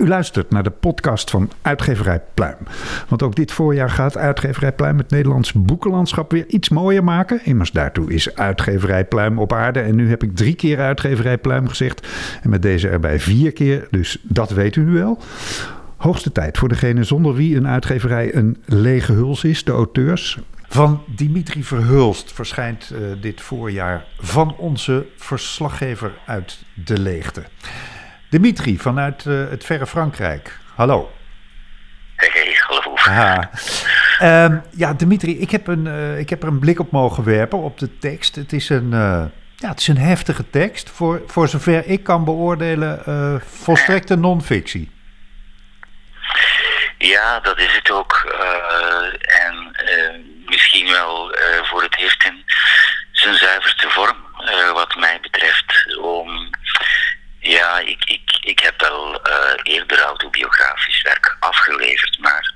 U luistert naar de podcast van Uitgeverij Pluim. Want ook dit voorjaar gaat Uitgeverij Pluim het Nederlands boekenlandschap weer iets mooier maken. Immers daartoe is Uitgeverij Pluim op aarde. En nu heb ik drie keer Uitgeverij Pluim gezegd. En met deze erbij vier keer, dus dat weet u nu wel. Hoogste tijd voor degene zonder wie een uitgeverij een lege huls is, de auteurs. Van Dimitri Verhulst verschijnt uh, dit voorjaar van onze verslaggever uit de leegte. Dimitri vanuit uh, het verre Frankrijk. Hallo. Hey, hallo. Ha. Uh, ja, Dimitri, ik heb, een, uh, ik heb er een blik op mogen werpen op de tekst. Het is een, uh, ja, het is een heftige tekst. Voor, voor zover ik kan beoordelen, volstrekte non-fictie. Ja, dat is het ook. en misschien wel voor het eerst in zijn zuiverste vorm, wat mij betreft. Om ja, ik, ik, ik heb wel uh, eerder autobiografisch werk afgeleverd, maar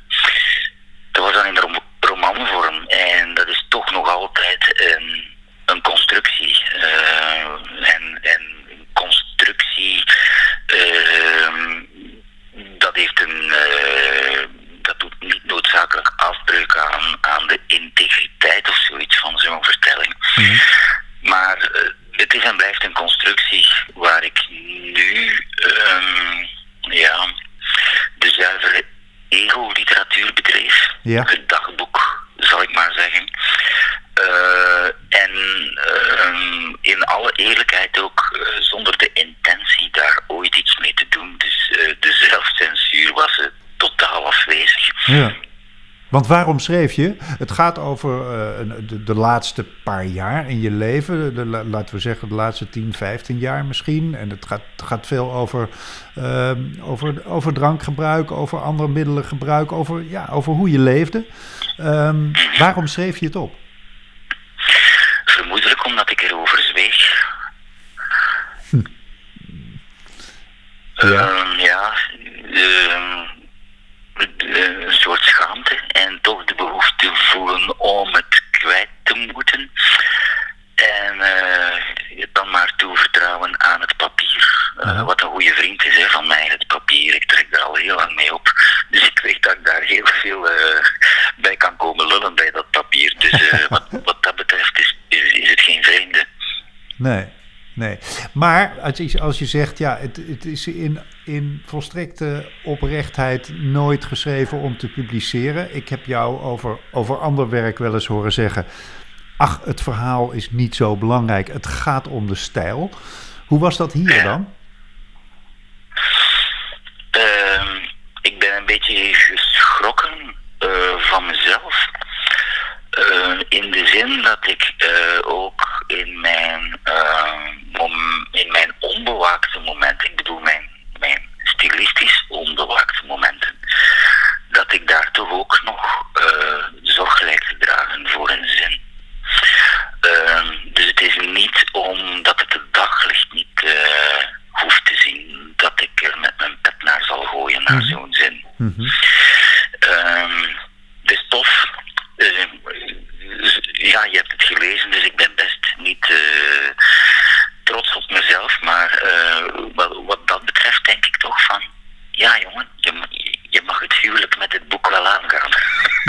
dat was dan in rom romanvorm en dat is toch nog altijd een, een constructie. Uh, en, en constructie, uh, dat heeft een, dat doet niet noodzakelijk afbreuk aan, aan de integriteit of zoiets van zo'n vertelling. Mm -hmm. Maar het is en blijft een constructie waar ik nu um, ja, de zuivere ego-literatuur bedreef. Ja. Het dagboek, zal ik maar zeggen. Uh, en uh, in alle eerlijkheid ook uh, zonder de intentie daar ooit iets mee te doen. Dus de zelfcensuur was totaal afwezig. Ja. Want waarom schreef je? Het gaat over uh, de, de, laatste paar jaar in je leven. De, laten we zeggen de laatste 10, 15 jaar misschien. En het gaat, gaat veel over, uh, over, over drankgebruik, over andere middelen gebruik, over, ja, over hoe je leefde. Um, waarom schreef je het op? Vermoedelijk omdat ik erover zweeg. Hm. Ja. Um, ja een soort schaamte en toch de behoefte voelen om het kwijt te moeten. En uh, je dan maar toevertrouwen aan het papier. Uh, uh-huh. Wat een goede vriend is hè, van mij, het papier. Ik trek daar al heel lang mee op. Dus ik weet dat ik daar heel veel uh, bij kan komen lullen bij dat papier. Dus wat, wat dat betreft is, is, is het geen vreemde. Nee. Nee, maar als je, als je zegt, ja, het, het is in, in volstrekte oprechtheid nooit geschreven om te publiceren. Ik heb jou over, over ander werk wel eens horen zeggen, ach, het verhaal is niet zo belangrijk, het gaat om de stijl. Hoe was dat hier dan? Uh, ik ben een beetje geschrokken uh, van mezelf. Uh, in de zin dat ik uh, ook in mijn, Mm-hmm.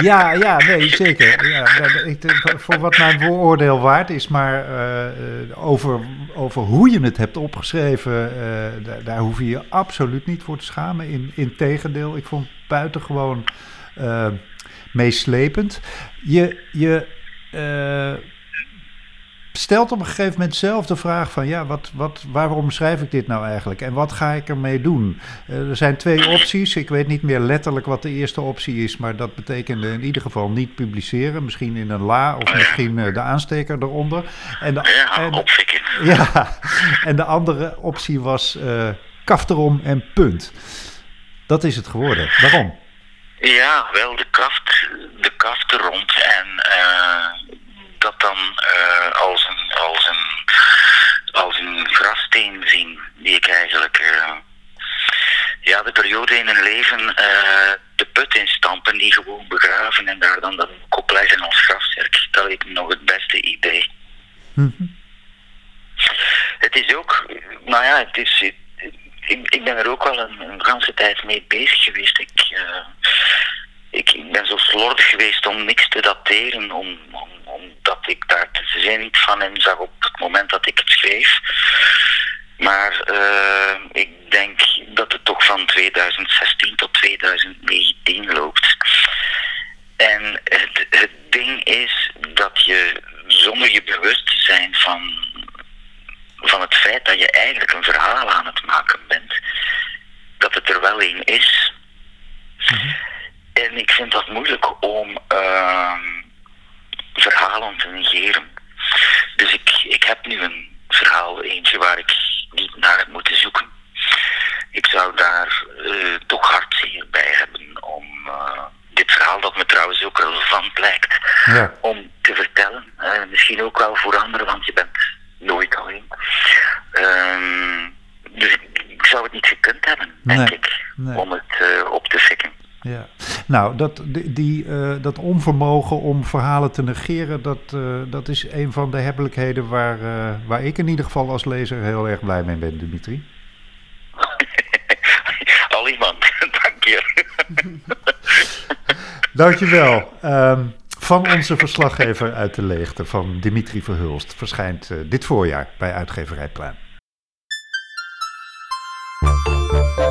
Ja, ja, nee, zeker. Ja, ik, voor wat mijn vooroordeel waard is, maar uh, over, over hoe je het hebt opgeschreven, daar, daar hoef je je absoluut niet voor te schamen. In, in tegendeel, ik vond het buitengewoon meeslepend. Je, je stelt op een gegeven moment zelf de vraag van... ja, wat, wat, waarom schrijf ik dit nou eigenlijk? En wat ga ik ermee doen? Uh, er zijn twee opties. Ik weet niet meer letterlijk wat de eerste optie is... maar dat betekende in ieder geval niet publiceren. Misschien in een la of misschien uh, de aansteker eronder. En de, en, ja, en de andere optie was kaf erom en punt. Dat is het geworden. Waarom? Ja, wel de kaft, de kaft rond en uh, dat dan uh, als, een, als, een, als een grafsteen zien, die ik eigenlijk. Uh, ja, de periode in een leven uh, de put instampen, die gewoon begraven en daar dan dat kop leggen als grafzerk. Dat lijkt me nog het beste idee. Mm -hmm. Het is ook, nou ja, het is, ik, ik, ben er ook wel een, een ganse tijd mee bezig geweest. Ik, uh, ik, ik, ben zo slordig geweest om niks te dateren, om, om, omdat ik daar te zin niet van in zag op het moment dat ik het schreef. Maar uh, ik denk dat het toch van 2016 tot 2019 loopt. En het, het ding is dat je zonder je bewust te zijn van, van het feit dat je eigenlijk een verhaal aan het maken bent, dat het er wel een is. Mm-hmm. En ik vind dat moeilijk om uh, verhalen te negeren. Dus ik, ik heb nu een verhaal, eentje waar ik niet naar heb moeten zoeken. Ik zou daar uh, toch hartzeer bij hebben om uh, dit verhaal, dat me trouwens ook relevant lijkt, ja. om te vertellen. Uh, misschien ook wel voor anderen, want je bent nooit alleen. Ehm, dus ik, ik, zou het niet gekund hebben, denk ik, nee. om het op te fikken. Ja, nou, dat, die, uh, dat onvermogen om verhalen te negeren, dat, uh, dat is een van de hebbelijkheden waar, waar ik in ieder geval als lezer heel erg blij mee ben, Dimitri. Al iemand, dank je. Dankjewel. Um, van onze verslaggever uit de leegte, van Dimitri Verhulst, verschijnt dit voorjaar bij uitgeverij Pluim.